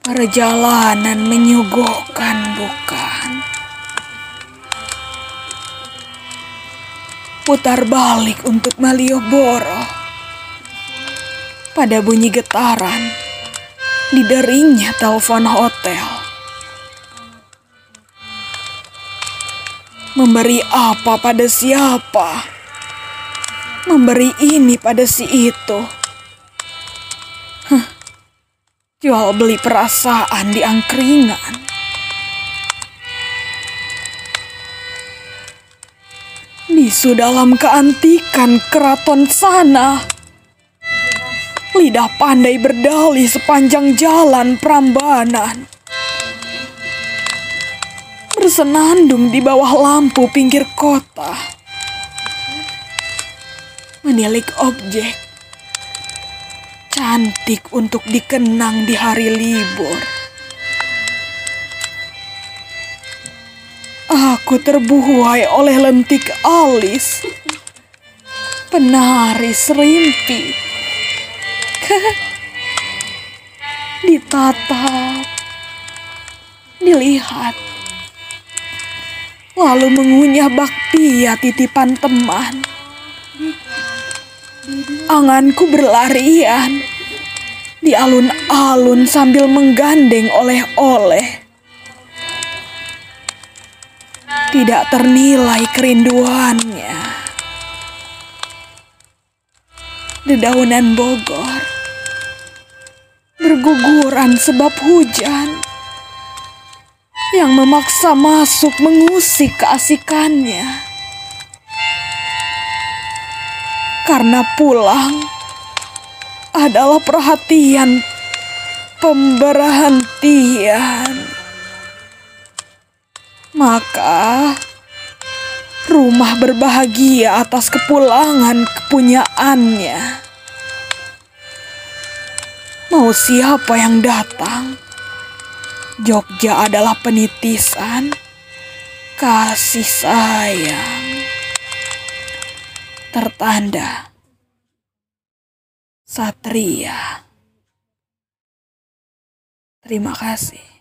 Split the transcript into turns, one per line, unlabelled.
Perjalanan menyuguhkan bukan? Putar balik untuk Malioboro. Pada bunyi getaran, dideringnya telepon hotel. Memberi apa pada siapa? Memberi ini pada si itu. Huh. Jual beli perasaan di angkringan. Bisu dalam keantikan keraton sana. Lidah pandai berdali sepanjang jalan Prambanan. Bersenandung di bawah lampu pinggir kota. Menilik objek cantik untuk dikenang di hari libur. Aku terbuai oleh lentik alis, penari serimpi, ditatap, dilihat, lalu mengunyah bakpia titipan teman. Anganku berlarian di alun-alun sambil menggandeng oleh-oleh. Tidak ternilai kerinduannya. Dedaunan Bogor berguguran sebab hujan yang memaksa masuk mengusik keasikannya. Karena pulang adalah perhatian pemberhentian. Maka rumah berbahagia atas kepulangan kepunyaannya. Mau siapa yang datang? Jogja adalah penitisan kasih sayang. Tertanda Satria. Terima kasih.